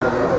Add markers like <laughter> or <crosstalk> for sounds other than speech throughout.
Thank uh you. -huh.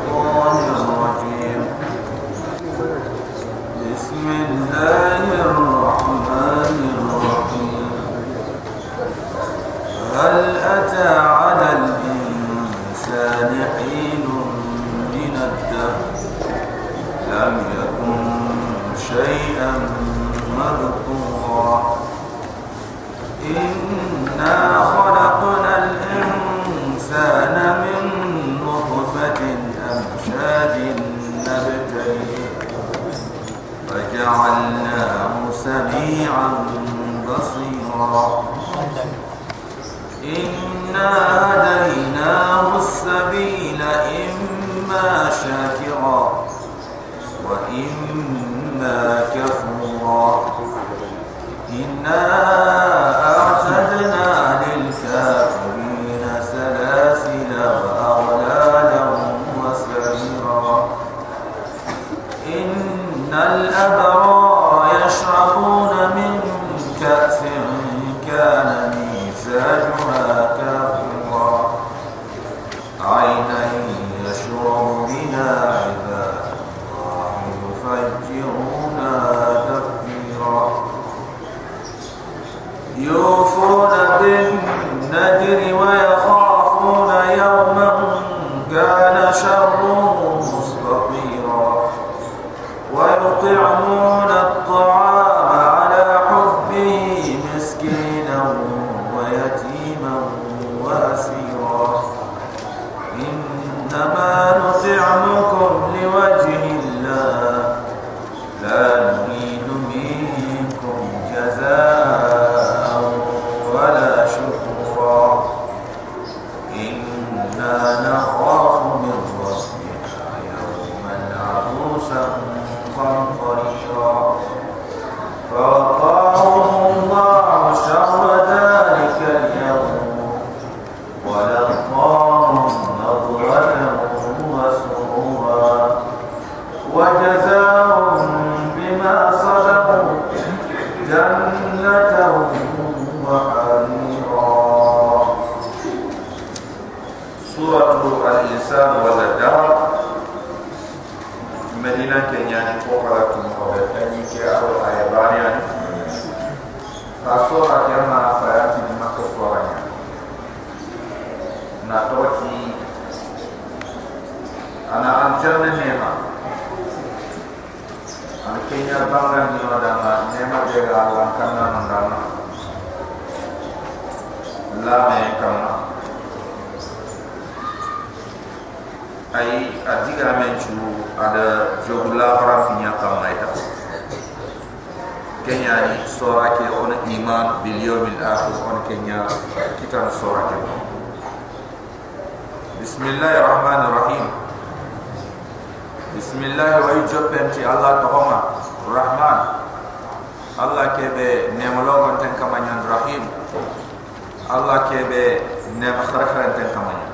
ne masara ferente kamanya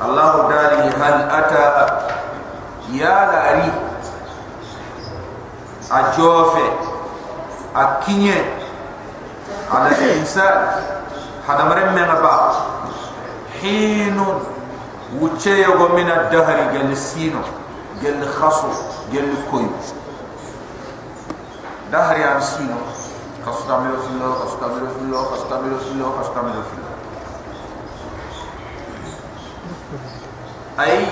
allah dali hal ata ya lari a jofe a kinye ala insan hadamaren men ba hinun wuce yogo min ad-dahri gal sino gal khasu gal koy dahri an sino فاستعملوا في الله فاستعملوا في الله فاستعملوا في الله فاستعملوا في الله أي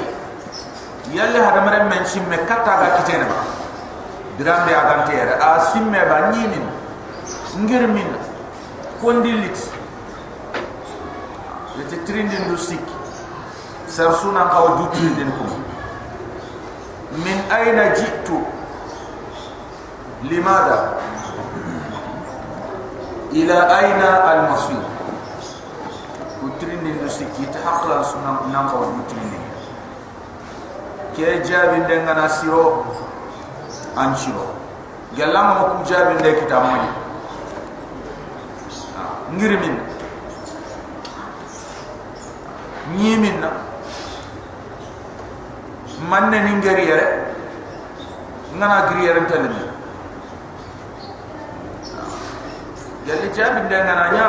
يلي هذا مرة من شيم كتا با كتير ما درام بي أدم تير أسيم با نيمين نغير مين كونديليت لتترين دين دوسيك سرسونا كاو دوتين دين كوم من أين جئت لماذا إلى أين المصير كترين لسكي تحقل سنم نمغ ومترين كي جاب لنغا ناسيرو أنشيرو جلما مكو جاب لنغا كتامي نغرمين نيمين من نينغري يره نغا نغري يره jadi jamin dengan anya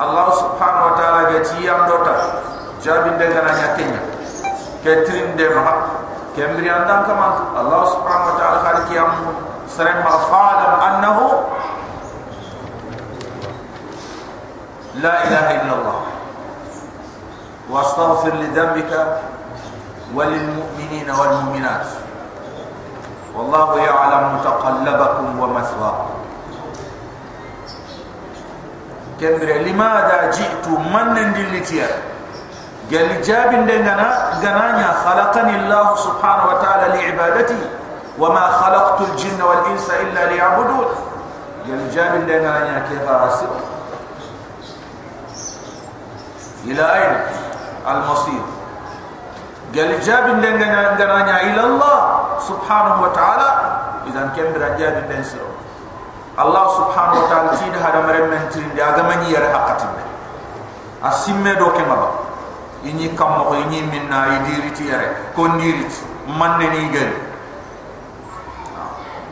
Allah subhanahu wa ta'ala gaji yang dota jamin dengan anya tinya ketrin de maha kemri andan kama Allah subhanahu wa ta'ala khali kiyam serem mafadam annahu la ilaha illallah. Wa astaghfir li dhambika wa lil mu'minina wal mu'minat. Wallahu ya'lam wa maswakum kendre limada jitu manen dilitiya? Gel jabin de gana gananya khalaqani allah subhanahu wa ta'ala li ibadati wa ma khalaqtu al jinna wal insa illa liya'budun. Gel jabin de gananya ke farasi ila ayn al masir gel jabin de gananya ila allah subhanahu wa ta'ala. Idan kendra jabin de sirr Allah subhanahu wa ta'ala tida hada mare men tindi aga mani yare hakati be asimme do ke maba. Inyi kam mo inyi minna idiri ti yare ko ndirit manne ni gari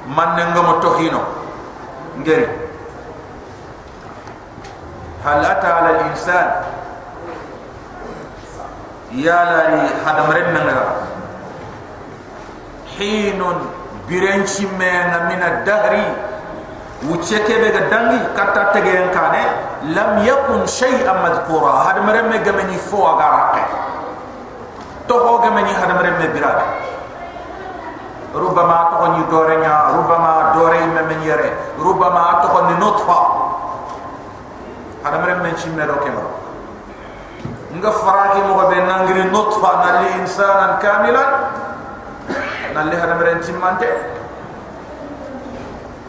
manne ngamo tohino ngari hal ata ala al insan ya lari hada mare men ngara. Hinun birenchi men min ad-dahri kane lam yakun shay'an madhkura. Hada mere me ga meni fo aga rakke to ho ga meni hada mere me birabe rubama to ni dore nya rubama dore me men yere rubama to ni nutfa hada mere men chimme do kema nga faraki mo be nangri nutfa na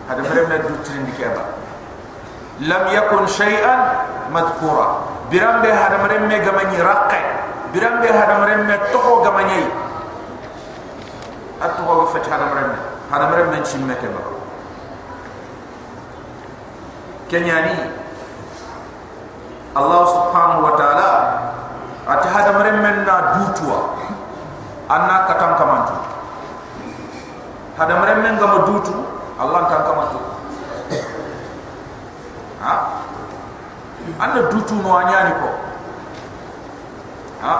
li insanan kamilan na li hada mere chimmante هذا مرمى دوترين بكابا لم يكن شيئا مذكورا برام به هذا مرمى غماني رقع برام به هذا مرمى تخو غماني أتخو غفت هذا مرمى هذا مرمى نشم مكابا كن يعني الله سبحانه وتعالى أتى هذا مرمى دوتوا أنا كتان كمان هذا مرمى غمو دوتوا Allah tak kama tu. Ha? Anda dutu no anyani ko. Ha?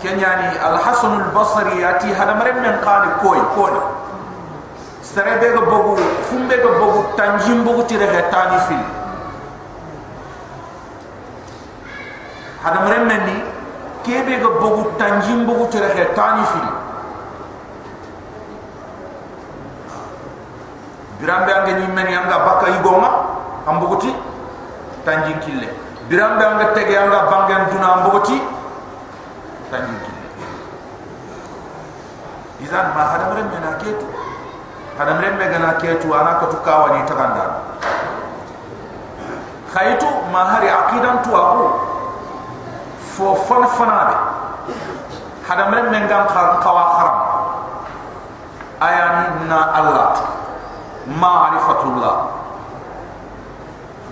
Kenyani Al Hasan Al Basri ati hada maren men qani koy koy. Serebe go bogu fumbe go bogu tanjim bogu tire ga tani fil. Hada maren men ni kebe go bogu tanjim bogu tire ga tani fil. Birambe ange ni men yanga baka igoma ambuguti tanjin kille. Birambe ange tege yanga bangen duna ambuguti tanjin kille. Izan ma hadam remme na ketu. Hadam remme gana ketu ana ko tukawa ni taganda khaytu ma hari aqidan tu ahu fo fon fonabe hadam remme ngam kawa kharam ayani na allah ma'rifatullah.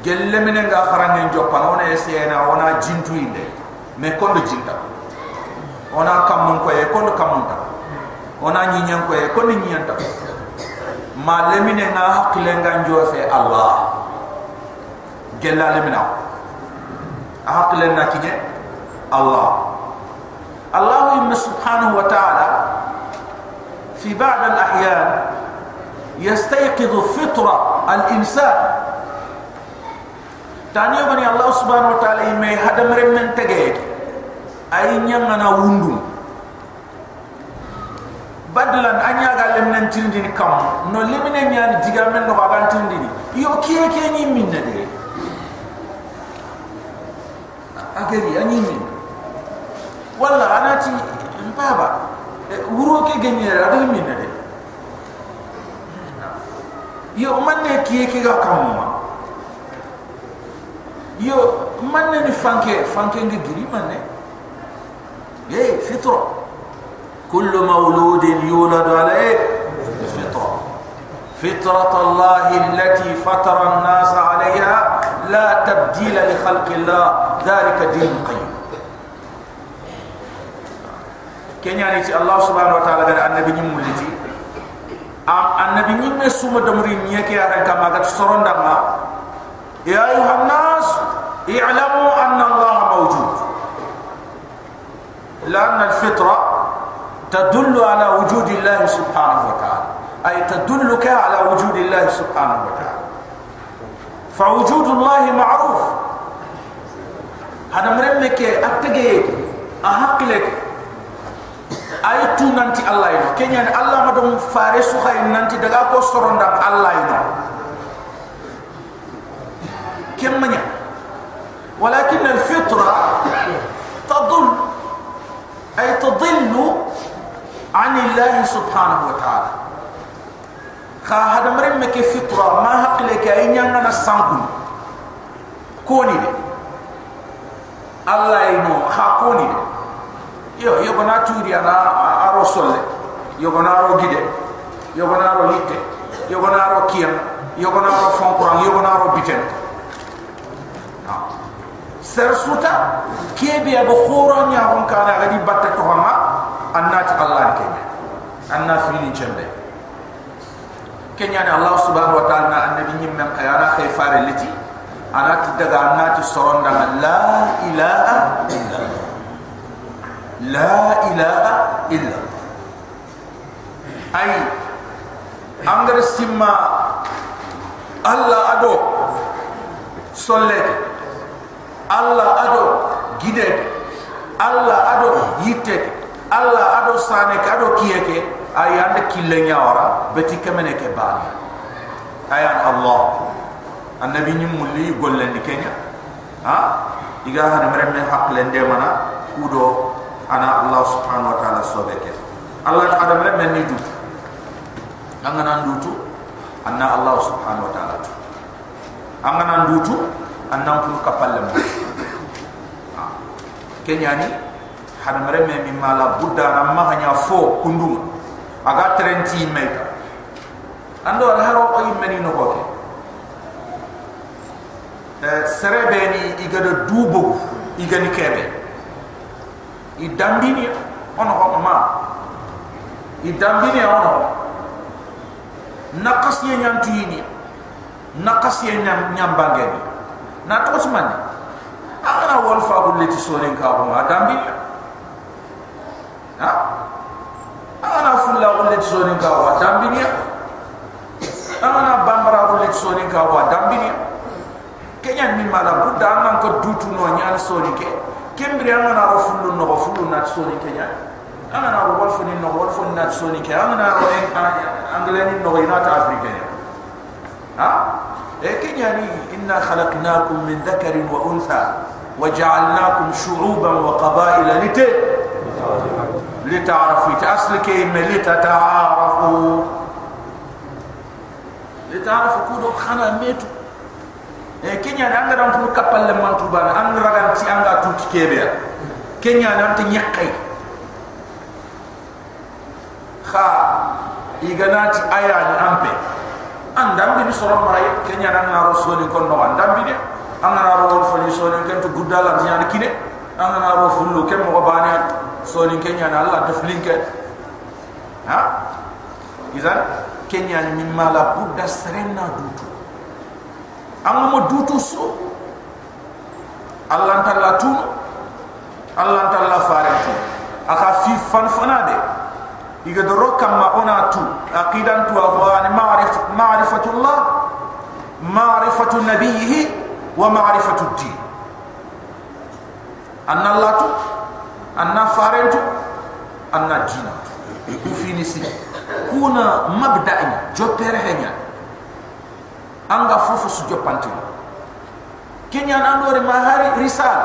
Gelle minen ga kharangen joppan ona esena ona jintu inde. Me kondo jinta. Ona kamun ko e kondo kamunta ona nyinyan ko e kondo nyiyanta ma lemine nga hakile nga njofe allah. Gella lemina hakile na kinye? Allah. Allah subhanahu wa ta'ala fi ba'd al-ahyan يستيقظ فطرة الإنسان تاني بني الله سبحانه وتعالى يمي هذا مرم من تجيك أي نيانا وندم بدلا أن يقال لمن تندين كم نو لمن يان تيجا من نو أبان تندين يو كي كي ني من ندي أجري أني من والله أنا تي بابا وروكي جنيه هذا من ندي yo man ne kiye ke ga kam yo man ne ni fanke fanke ngi giri man ne ye fitra. كل مولود يولد عليه فطرة فطرة الله التي فطر الناس عليها لا تبديل لخلق الله ذلك دين قيم كن يعني الله سبحانه وتعالى قال النبي مولدي annabi nyimme suma damri nyeke ya kan kama gat soronda ma ya ayuha nas i'lamu anna allah mawjud la anna al fitra تدل على وجود الله سبحانه وتعالى أي تدلك على وجود الله سبحانه وتعالى فوجود الله معروف هذا مرمك أتجيك أحق لك أي تو ننتي الله ينو كن يعني الله مدوم فارسو خاين ننتي دقاكو سرندام الله ينو كم من ولكن الفطرة تضل أي تضل عن الله سبحانه وتعالى خا هذا مريم مك فطرة ما حق لك أي نعنا السانكون كوني دي الله ينو خا كوني دي yo yo bana turi lah. ana ah, aro ah, ah, solle yo bana aro gide. Yo bana aro hitte. Yo bana aro kien yo bana aro fonkuran, yo bana aro biten. Ha. Ser suta kebe abu khoro nya hon kana gadi batta to hama annati allah ke anna fili jembe kenya ni allah subhanahu wa ta'ala annabi nyim men khayara khay fare liti. Anati daga annati soronda la ilaha illallah لا إله إلا الله أي أنجر سما الله أدو صليت الله أدو جدت الله أدو يتت الله أدو سانك أدو كيك أي أن كلنا يارا بتي كمنك بالي أي أن الله النبي نمولي يقول لنكينا ها إذا هنمرن حق لندمنا كودو ana Allah subhanahu wa ta'ala sobeke Allah ta'ala meremme ni du angana ndutu anna Allah subhanahu wa ta'ala. Angana ndutu annan pulu kapalle mo kenyani hada mare me mi mala budda na ma hanya fo kundum aga trenti meta ando haro ko yimeni no ko ke? Eh serebe ni igada dubo igani kebe i dambini ono ko ma. I dambini ono nakas ye nyantu yini nakas ye nyam nyam bangeni na to sumani ana wal fa ko leti sorin ka ko adam bi ha? Ana fulla ko leti sorin ka ko adam bi ana bambara ko leti sorin ka ko adam bi kenya mi mala budda nan ko dutu no nyal sori ke kembri anga na rofulu no rofulu na tsoni kenya anga na rofulu ni no rofulu na tsoni kenya anga na ro angleni no ina ta afrika ya ha e kenya ni inna khalaqnakum min dhakarin wa untha wa ja'alnakum shu'uban wa وجعلناكم شعوبا وقبائل لت لتعرفوا تأصلك إما لتتعارفوا لتعرفوا kudo khana metu e kenya na anga dan kulu kapal le man tuba na an ragan ci anga tu kebe kenya na anti nyakai kha iganati aya ni ampe. An dan bi so ram ray kenya na na rasuli kon no an dan bi de an na ro fo ni kan kan, so ni tu gudala ni an kine. An na ro fo lu kem mo bana so ni kenya na allah daflinke ha? Izan? Kenya ni mala budda serena dutu amma mo dutu so allah talla tu. Allah talla faratu aka fi fan fanade iga do rokam ma ona tu. Aqidan tu wa ni ma'rif ma'rifatu ma'rifatu nabiyhi wa ma'rifatu din. Anna Allah tu anna farentu anna dina ku fini si kuna mabda'in jopere henya anga fufu su jopanti kenya na ndore mahari risal.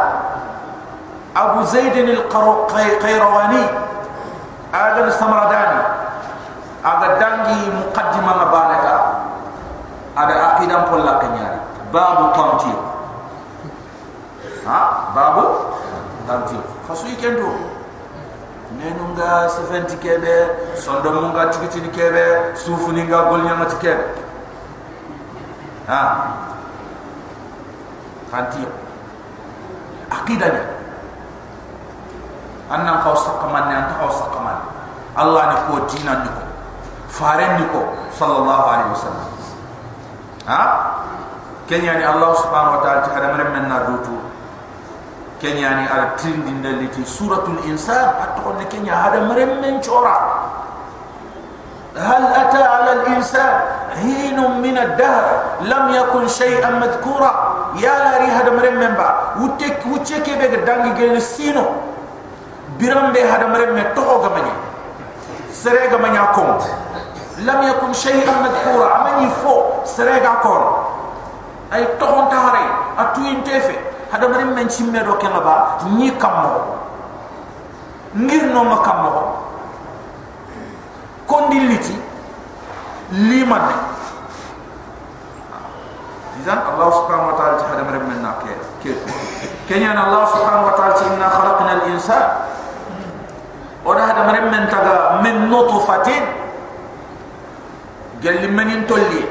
Abu zaid al qayrawani adam samradani aga dangi muqaddima na balaka ada aqidam pol kenyari babu tamti ha? Babu? Tamti fasu ikendo nenu nga sefenti kebe sondo munga tikitini kebe sufu ninga golnya matikebe ha. Fanti aqidanya anna kau saqaman ni anta qaw allah ni ko dinan ni ko faren ni ko sallallahu alaihi wasallam. Ha? Kenya ni allah subhanahu wa ta'ala hada man min na dutu kenya ni ar tindin daliti suratul insan hatta on kenya hada man mencora? chora hal ata ala al insan? حين من الدهر لم يكن شيئا مذكورا. يا لاري هذا مريم مبا وتك وتك بيد دانغي گن سينو برم به هذا من تو گمني سري گمنيا كوم لم يكن شيئا مذكورا. أمني فو. سري گا أي تخون تهري اتوين انتفه هذا مريم من شيمه دو كنبا ني كامو ngir no makammo kondiliti liman izan Allah subhanahu wa ta'ala hada maram minna ke ke kenya Allah subhanahu wa ta'ala inna khalaqna al-insan oda hada maram min taga min nutfatin gelli menin tolli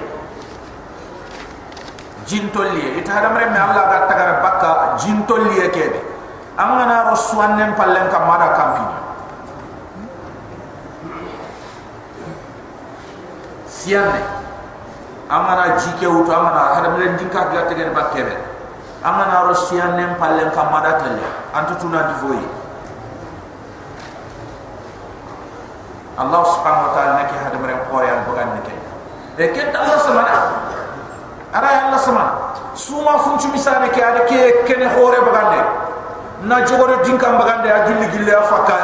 jin tolli ita hada maram Allah ga tagara bakka jin tolli kebe angana roswannen pallen kamada kampinya siyanne amana jike wuto amana hada milen jinka ga tegen bakkebe amana ro siyanne pallen kam mada talle antu tuna di voyi Allah subhanahu wa ta'ala nake hada milen qore al bugan nake e ken Allah samana ara Allah samana suma funchu misane ke ada ke kene hore bagande na jogore jinka bagande a gilli gilli afaka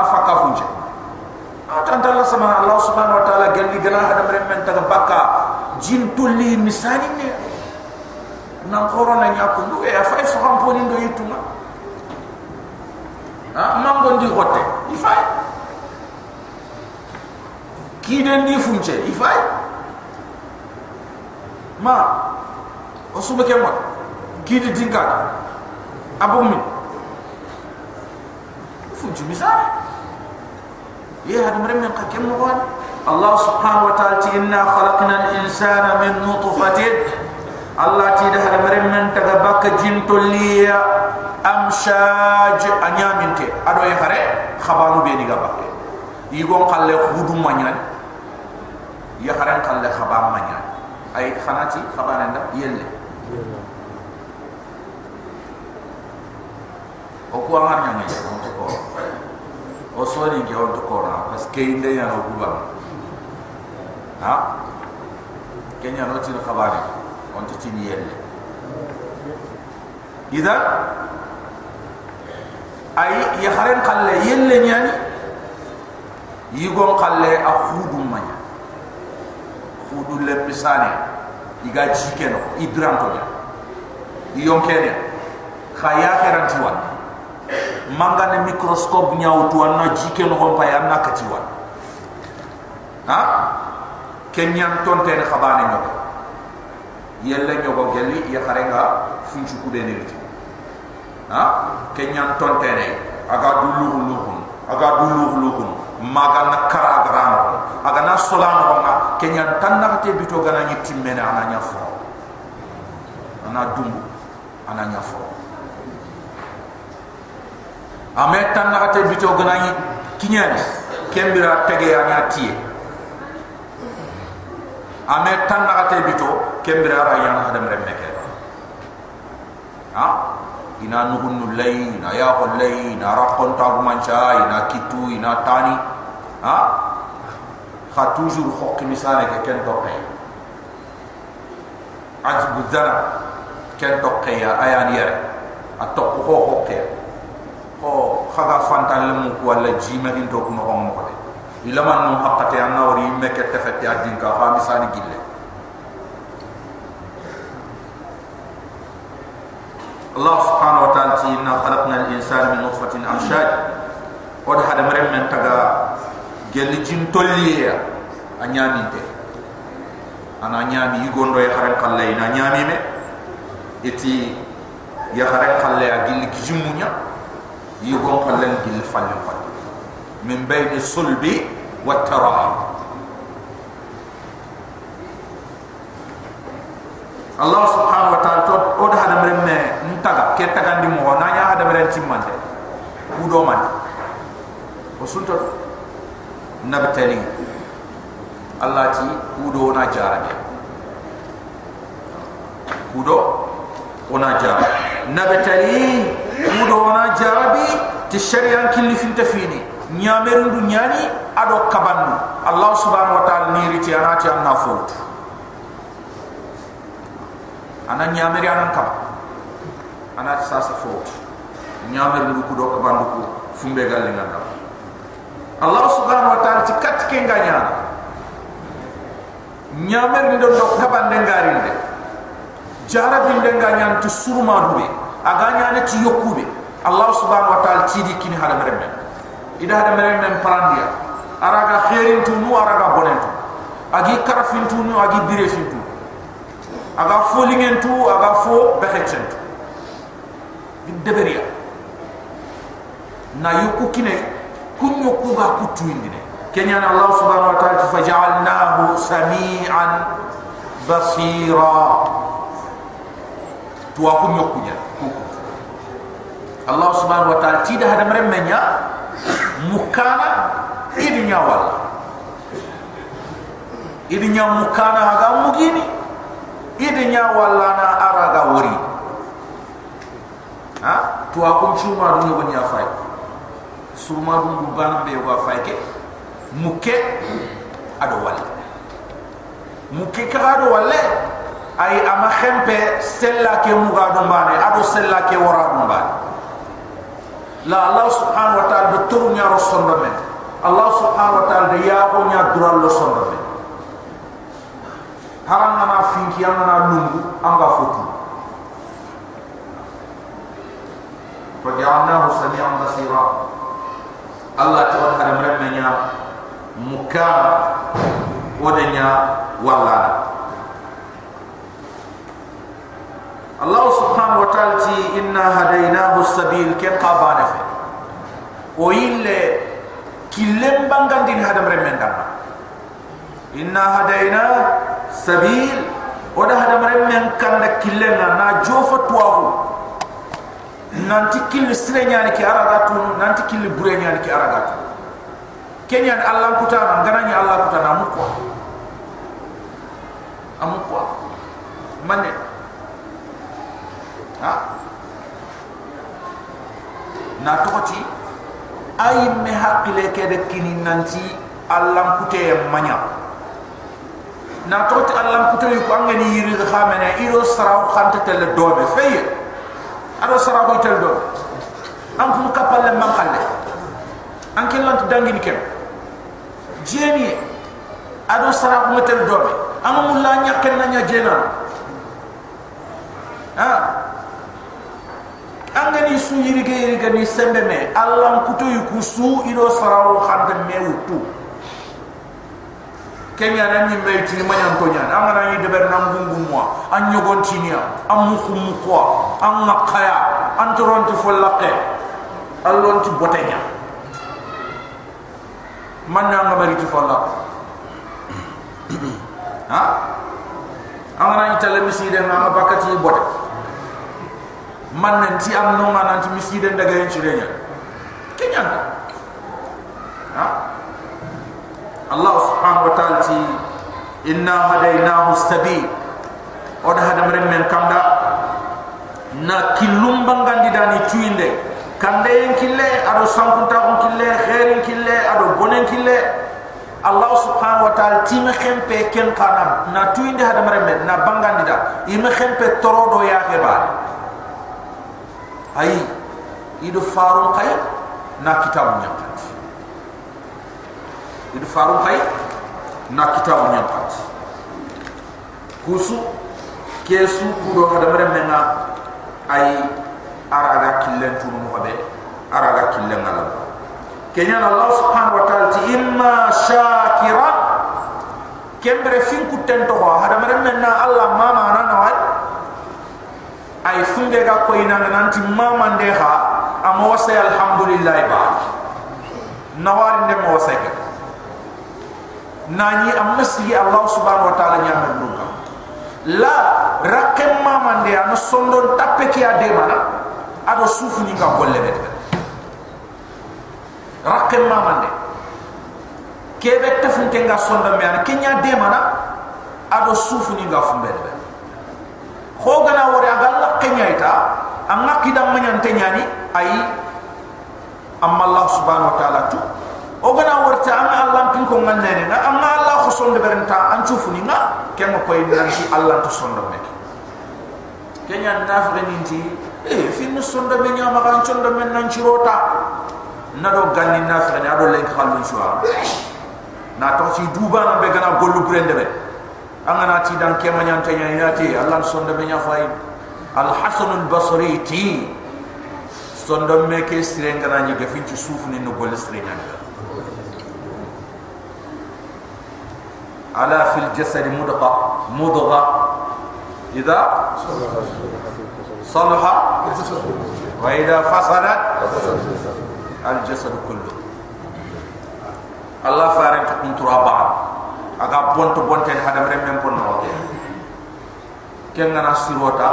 afaka funchu tanta Allah sama Allah subhanahu wa ta'ala gelli gana hada men taga bakka jin tulli misani ne nan korona nya ko ndu e fay so xam poni ndo yituma ha mango ndi hotte ifay ki den di funche ifay ma o suba ke mo ki di dinka abu mi funche misani يا هذا مريم من قكم مغان الله سبحانه وتعالى إنا خلقنا الإنسان من نطفة. الله تيده هذا مريم من تغبك جنت لي أمشاج أنيامين تي أدو يخري خبانو بيني غبك يقول قال لي خودو مانيان. يخري قال لي خبان مانيان. أي خناتي خبان عندك؟ يلي. Oku amar untuk kau o soni ke on to kora parce que inde ya no ha? Kenya no tin khabari on to tin yelle ida ay ya kharen khalle yelle nyani yigon khalle a khudu manya. Khudu le iga jikeno idranto ya yonkene khaya kheranti wan manga ne microscope nyaaw tu anna jike no hon pay anna kati ha? Kenyan tonte ne khabane no yella nyogo gelli ya kharenga funchu ku be nerti ha? Kenyan tonte ne aga dulu luhun aga dulu luhun maga nakara garano aga na solano nga kenyan tanna te bito gana ni timmena ana nyafo ana dumbu ana nyafo ame tan na kate bito ganani kinyani kembira tege anya tie ame tan na kate bito kembira ra yana hadam remmeke ha? Ina nuhun lay na ya ko lay na rakon ta mancha ina kitu ina tani. Ha? Kha toujours khok misale ke ken to kay ajbu zara ken to kay ayan yere atok ko hokke ko khaga fantan lemu ko wala jima din to kuno on ko ila man no hakate anna wori me ke tefete adin ka fa misani gille. Allah subhanahu wa ta'ala inna khalaqna al-insana min nutfatin amshaj. Od hada marem men taga gel jin tolliya anyaminte ana nyami yugondo ya haran kalle ina nyami me. Eti ya haran kalle agil kijimunya يقوم قلن جل فل فل من بين الصلب والتراب الله سبحانه وتعالى تود od hada meremme ntaga ke taga ndi mo nanya hada meren timmande kudo man o sunto nabtali allah ti kudo na jarabe kudo ona jarabe nabtali kudo wana jarabi ti shari'an killi finta fini nyameru nyani ado kabandu allah subhanahu wa ta'ala ni riti anati anna fot ana nyameri anan kab anati sasa fot nyameru kudo kabandu ku fumbe galle nganda allah subhanahu wa ta'ala ti kat ke nganya nyameru ndo do kabande ngarinde jarabi ndenganya tu surma dube aganya ne ti yokube allah subhanahu wa ta'ala ti di kini hala merembe ida hada merembe parandia araga khairin tu nu araga bonen tu. Agi karafin tu nu agi birefin tu. Aga folingen tu aga fo bekheten tu. Deberia. Na yoku kine kunyo kuga kutu indine. Kenya na allah subhanahu wa ta'ala faja'alnahu sami'an basira. Tuwa kunyo kunya. kuku Allah subhanahu wa ta'ala tidak ada meremenya mukana idinya wala idinya mukana aga mugini idinya wala na araga wuri ha? To akun chuma dunyo banya fay suma dum ban be wa fay ke? Muke ado wala muke ka ado wala ay ama khempe sella ke muga dum bane ado sella ke wara dum bane la allah subhanahu wa taala do tur nyaaro sondo men allah subhanahu wa taala de yaabo nyaa dural lo sondo men haram na ma finki yalla na nungu anga fotu fa jaana hu basira allah ta'ala haram rabb men nyaa muka wona nyaa wala allah سبحانه وتعالى إنا هديناه السبيل كن قابان في وإلا كلم بانغان دين هذا مرمين دانا إنا هدينا سبيل وده هذا مرمين كان دا كلم نا جوفة تواه نانتي كل سرين يعني كي أرغاتو نانتي كل برين يعني كي أرغاتو كن يعني الله كتانا غناني الله كتانا أمكوا أمكوا na tokoti ay me hakile ke de kini nanti allam kute manya na tokoti allam kute ko ngani yiri khamene iro saraw khante tel dobe fey ado saraw tel do am fu kapal le man khalle an ken lant dangini ken jeni ado saraw metel dobe amul la nyaken na nya jena ha angani su yirige yirige ni sembe me allah kuto yuku su ido sarawo khande me wutu kenya na ni me ti ma nyam to nyan angana ni de ber nam gungu mo an nyogon tinia am. Mu khum ko am makaya an toron ti fo laqe allon ti botenya. Man na ngabari ti fo laqe <clears throat> ha angana ni tele miside ngama bakati man nanti am no man nanti misiden daga en chirenya kenya ha? Allah subhanahu wa ta'ala ti inna hadaynahu sabil. Oda hada meren men kanda. Na kilum bangandi dani tuinde kande en kille ado sankunta on kille khairin kille ado bonen kille. Allah subhanahu wa ta'ala ti me khempe ken kana na tuinde hada meren men na bangandi da. Ime khempe torodo ya kebal ay idu faru kay na kitabu nyakat idu faru kay na kitabu nyakat kusu kesu kudo hada mere menga ay araga killen tunu mo be araga killen ala kenya allah subhanahu wa ta'ala ti imma shakira kembre fin kutento hada mere menna allah mama na nawai ay funde ga ko ina nanti mama ndeha amo wasa alhamdulillah ba. Nawar nde mo wasa ke. Nani amsi allah subhanahu wa ta'ala nyamel nuka la rakem mama nde am sondon tappe ki ade mana ado sufu ni ga golle be rakem mama nde. Kebe tafunte nga sondon me ana kenya de mana ado sufu ni ga fumbe be khogana wori aga la kenya ita anga kidam manyante nyani ay amma allah subhanahu wa ta'ala tu. O gana warta anga allah pin ko ngannene na anga allah ko sonde berenta an chufuni nga ken ko koy nanti allah to sondo mek kenya nafre ninti e fin sondo me nyama kan sondo men nan chirota na do ganni nafre ni ado len khalun shuwa na to ci duba na be gana gollu brende be anga na ti dan kema nyante nyati allah sondo me nyafai al hasan al basri ti. Sondo me ke sirenga na ni gafin ci suuf ni no gol sirenga ala fil jasad mudqa mudgha. Idha salaha wa idha fasadat? Al jasad kullu. Allah faran ta kun turaba aga bonto bonte hadam rem mem pon no ken ngana sirota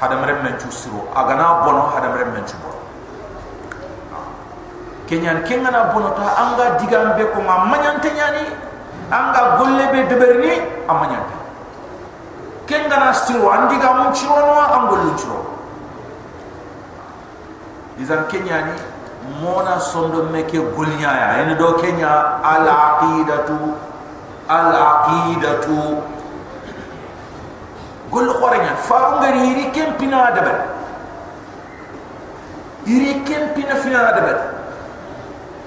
hadam rem men chu siro aga na bono hadam rem men chu bono kenyan kengana bono ta anga digambe ko ma manyante nyani. Anga golle be deberni amanyante kengana siro andiga mun chiro no angollu chiro izan kenyani mona sondo meke golnya ya. Ene do kenya al aqidatu al aqidatu gol khorenya faru ngari iri kempina dabe iri kempina fina dabe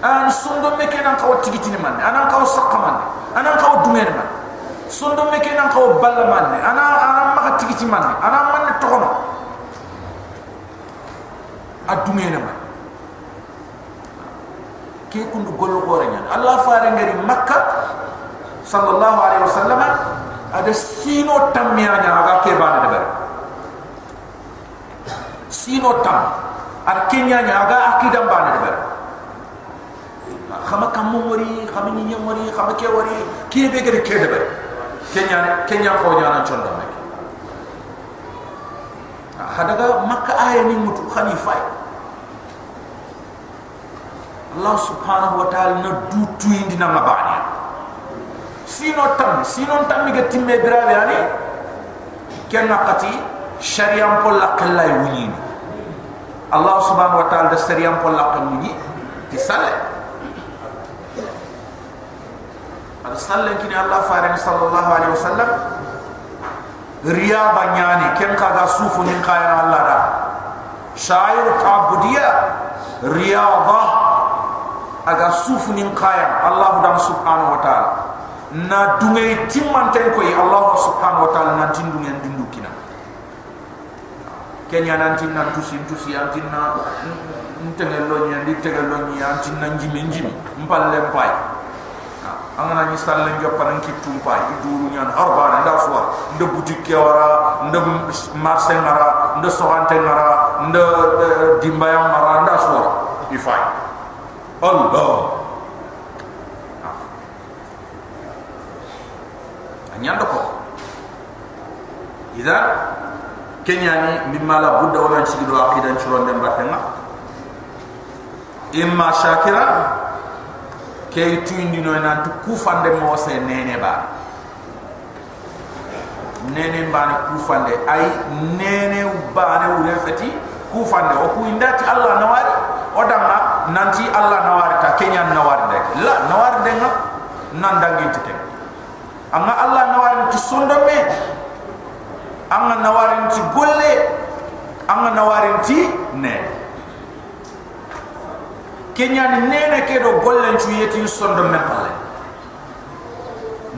an sondo meke nan kaw tigitini man. Anan kaw sakman anan kaw dumer man. Sondo meke nan kaw balla man ana ana maka tigiti man ana man tokono adumer man. Ke kundu gol khorenya allah faru ngari makka sallallahu alaihi wasallam ada sino tamya nya aga ke bana de sino tam ar kenya nya aga akidam bana de khama kam mori khama ni mori khama ke wori ke be gere ke de kenya kenya ko nya nan chonda mek hadaga makka aya ni mutu khalifa Allah subhanahu wa ta'ala na dutu indi na mabani sino tam sino tam mi gatimme birabe ani kenna qati syariam pol laqallay wuni Allah subhanahu wa ta'ala da syariam pol laqal wuni ti salle. Al salle kini Allah faran sallallahu alaihi wasallam riya banyani ken kaga sufu nin kaya Allah da. Syair tabudiya riyadha aga sufu nin kaya Allah subhanahu wa ta'ala na dungay timmanten koy allah subhanahu wa ta'ala na tindungen dindu kina. Kenya nan tin nan tusi tusi antin na ntengel lo nya ndi tegel lo nya antin nan jimi jimi mpalle mpay angana ni sallen jopanan ki tumpa iduru nya harba nda suwa nda boutique wara nda marché ngara nda sohante ngara nda dimbayam ngara nda suwa ifay. Allah nyando ko ida kenyani mimma la budda wala ci aqidan ci ron dem batenga imma shakira ke tuindi no nan tu ku fande mo se nene ba. Nene ba ne ku fande ay nene ba ne wure fati ku fande o ku indati allah nawari o dama nanti allah nawari ta kenyan nawari de la nawari de nga nan dangi tike amma allah nawarin ti sondo me amma nawarin ti golle amma nawarin ti ne. Kenya ni nene ke do gollen ci yeti sondo me palle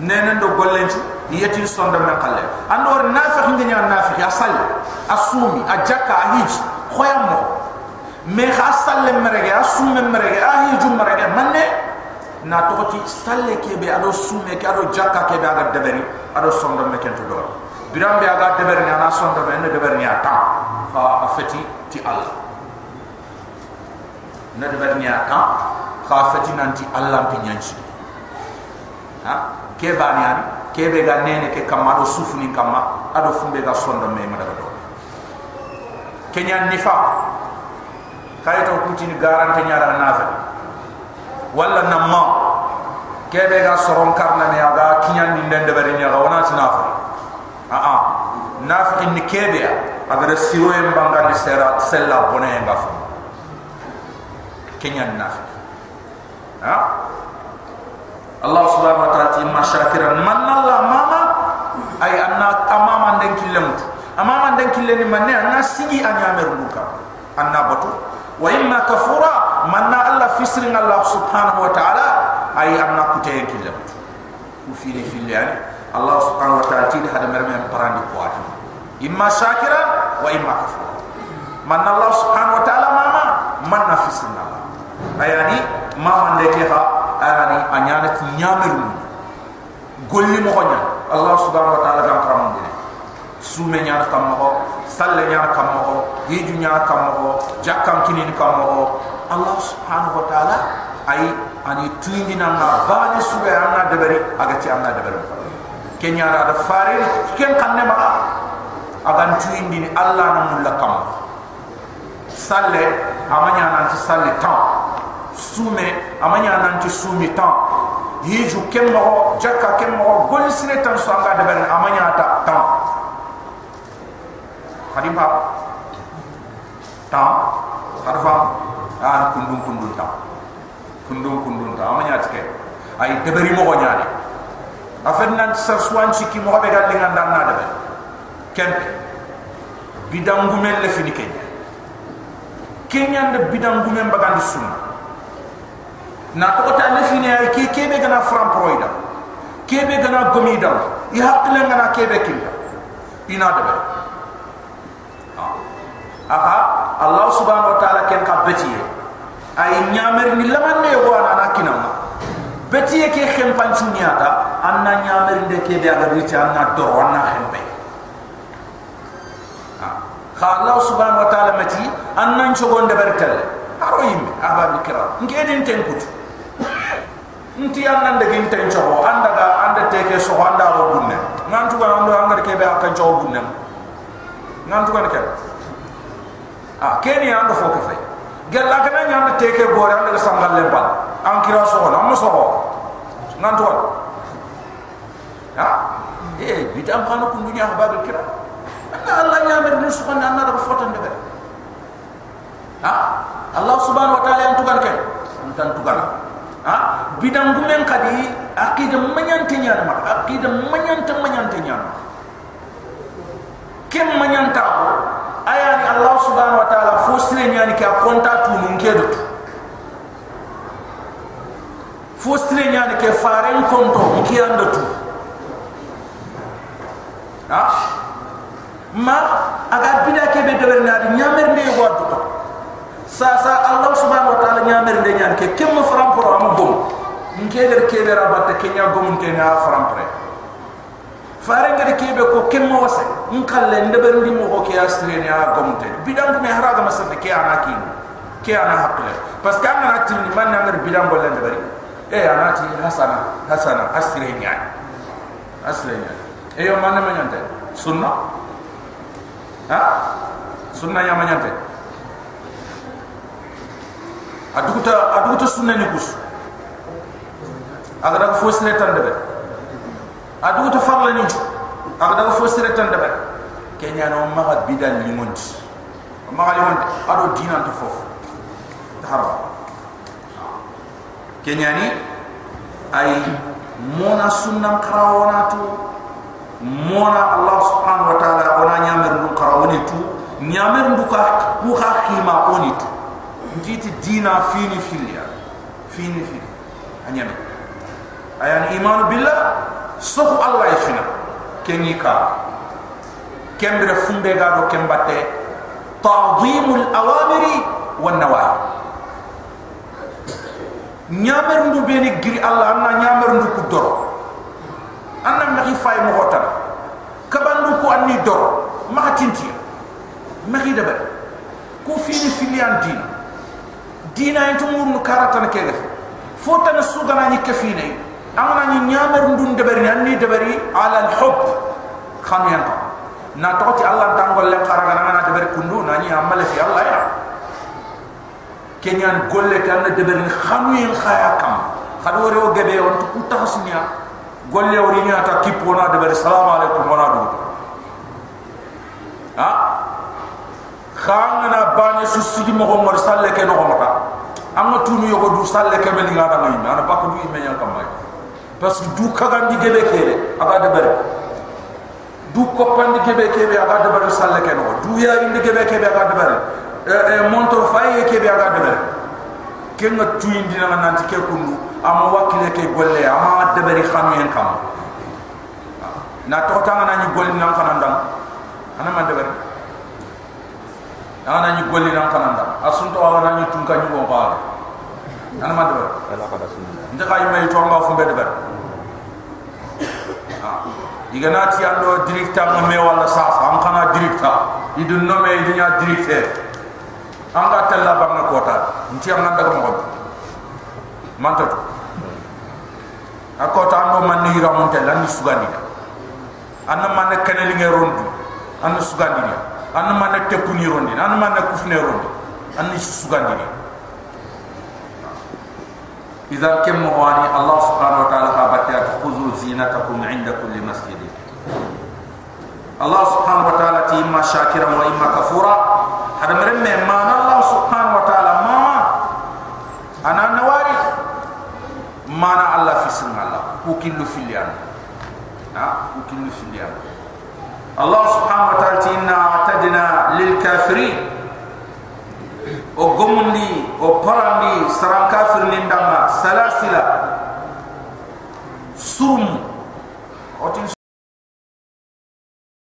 nene do gollen ci yeti sondo me palle andor nafiq ngenya nafiq asal asumi ajaka ahij khoyam mo. Me khasal le merege asum merege ahij merege manne na tokoti salle kebe ado sume ke ado jakka kebe aga deberi ado sondo me kento do birambe aga deberi na sondo me ne deberi ni ata. Fa afeti ti allah. Ne deberi ni ata fa afeti nanti allah pi nyanchi. Ha? Ke bani ani kebe ga nene ke kamma do sufuni kamma ado fumbe ga sondo me ma do kenya nifa. Kayto kutini garante nyara nafa wala namma. Kebe ga soron karna ne aga kinyan ni den de bari nyaga wana ti nafa a a nafa in kebe agar siro en banga di sera sella bone en gafu. Kenya nafi ha? Allah subhanahu wa ta'ala ti mashakiran manna Allah mama ay anna amama den killem amama den killeni manne anna sigi anyamer buka anna batu wa imma kafura manna Allah fisrin Allah subhanahu wa ta'ala ay anna kutayen killem ku fili fili Allah subhanahu wa ta'ala ti hada merme parandi kuati imma shakiran wa imma kafura manna Allah subhanahu wa ta'ala mama manna fisrin Allah. Ayani mama ndeke ha arani anyana ti nyamiru golli mo allah subhanahu wa ta'ala karam dine sume nyana kam mo salle nyana kam mo hiju nyana kam mo jakam kinin kam mo allah subhanahu wa ta'ala ay ani tuindi na na bani sube anna debari aga ti anna debari kenya ra da fare ken kanne ma aga tuindi ni allah na mulla kam. Salle amanya nan ti salle tam sume amanya nan ti sumi tan hiju kemmo jakka kemmo gol sine tan so anga de ben amanya ta tan hadim pa tan harfa an kundum kundum ta kundum kundum ta amanya tike ay de bari mo nyaade afen nan sa swan ci ki mo be dal linga dan na de ben kempe bidangumel le fini kenya. Kenya de bidangumel bagandi sunna. Na to ta ne fini ay ki kebe gana fram proida. Kebe gana gomida i hakle ngana kebe kinda. Ina de aha allah subhanahu wa ta'ala ken ka betiye ay nyamer ni laman ne ana na kinama betiye ke khem panchu niata anna nyamer de kebe aga riti anna do anna khembe ha allah subhanahu wa ta'ala mati anna nchogonde bertelle haro yimbe ababi kira ngedin tenkutu nti an nan degin ten cho anda ga anda teke so anda ro bunne ngan tu ga ando anga ke be akan cho bunne ngan tu ga ke a keni ando fo ke fe gel la kana nyam de teke gore anda sangal le bal an kira so na mo so ngan tu ha e bitam khanu kun dunya ha babul kira? Anda allah nyamer ni so anda anda fo tan de ha allah subhanahu wa ta'ala antu kan ke antan tu kan ha bidang gumen kadi akida manyante nyana mak. Akida manyante manyante nyana kem manyanta ayani allah subhanahu wa ta'ala fosre nyani ka konta tu nun kedo fosre nyani ke faren konto ki anda tu. Ha? Ma aga bida ke be dewer na nyamer ne wadu to sasa allah subhanahu wa ta'ala nyamer de nyan ke kem faram pro am gom nke der ke der abatte ke nya gom te na faram pre fare ngade ke be ko kem mo wase nkalle ndeber ndi mo ke astre ni a gom te bidang me haraga masate ke ana ki ke ana hakle parce que ana tin man na ngar bidang bolle ndebari e ana ti hasana hasana astre nya astre nya e yo man ma nyante sunna? Ha? Sunna ya ma nyante aduguta aduguta sunna ni kus agada fo sire tan debe aduguta farla ni. Agada fo sire tan debe kenya no maga bidan ni monti maga li ado dina to fof tahara kenya ni ay mona sunna karawona tu. Mona allah subhanahu wa ta'ala ona nyamer ndu karawoni tu. Nyamer ndu ka ku ha khima oni tu. Njiti dina fini filia fini fili. Anyame ayan iman billah سوف الله يفنا كني كا كم رفون بيجادو كم بتة تعظيم الأوامر والنواهي نعمر نبيني غير الله أنا نعمر نكدر أنا مخي فاي مغتر كبان نكو أني دور ما تنتي مخي دبر كوفيني فيليان دين دينا انتو مورنو كاراتان كيف فوتان السوغاناني كفيني amana ni nyamar ndun debari ni debari ala al hub khan yan na toti allah tangol le kharaga na na debari kundu na ni amale fi allah ya. Kenyan golle kan debari khanu yin khaya kam khadu re o gebe on tu tahsniya golle o rinya ta kipona debari salam alaikum wa rahmatullahi ha? Khangana bane su sigi mo ngor salle ke no mata amma tunu yogo du salle ke be linga da ngi ana bakku du imme yan kamay parce que du kaga ndi gebe kebe aga de bare du ko pandi gebe kebe aga de bare salle ke no du ya gebe kebe aga de bare e e monto faye kebe aga de ken na tu indi na nanti ke kundu amma wakile ke golle amma de bare khanu yan kam. Na to tanga na ni golli nan kanandam ana man de bare ni golli nan kananda asunto ana ni tunka ni won baale ana ma ala sunna nda kay may to ma fu bedbar diga na ti ando directa mo me wala sa am kana directa idu no me dinya directe anga tella bangna kota. Nti am nan daga mo man to akota ando man ni ramonte lan ni. Sugandi anna man keneli ngerondu anna sugandi ni. An man kuni rondi. An man ne kufne rondi. An ni sugandi ni إذا كم مواني الله سبحانه وتعالى قابتات خذوا زينتكم عند كل مسجد. الله سبحانه وتعالى إما شاكرا وإما كفورا. هذا مرمي ما الله سبحانه وتعالى. ما أنا نواري. ما الله في سن الله. وكل في اليان وكل في اليان الله سبحانه وتعالى إنا أعتدنا للكافرين. o gomundi o parandi saran kafir ni salasila. Surum otin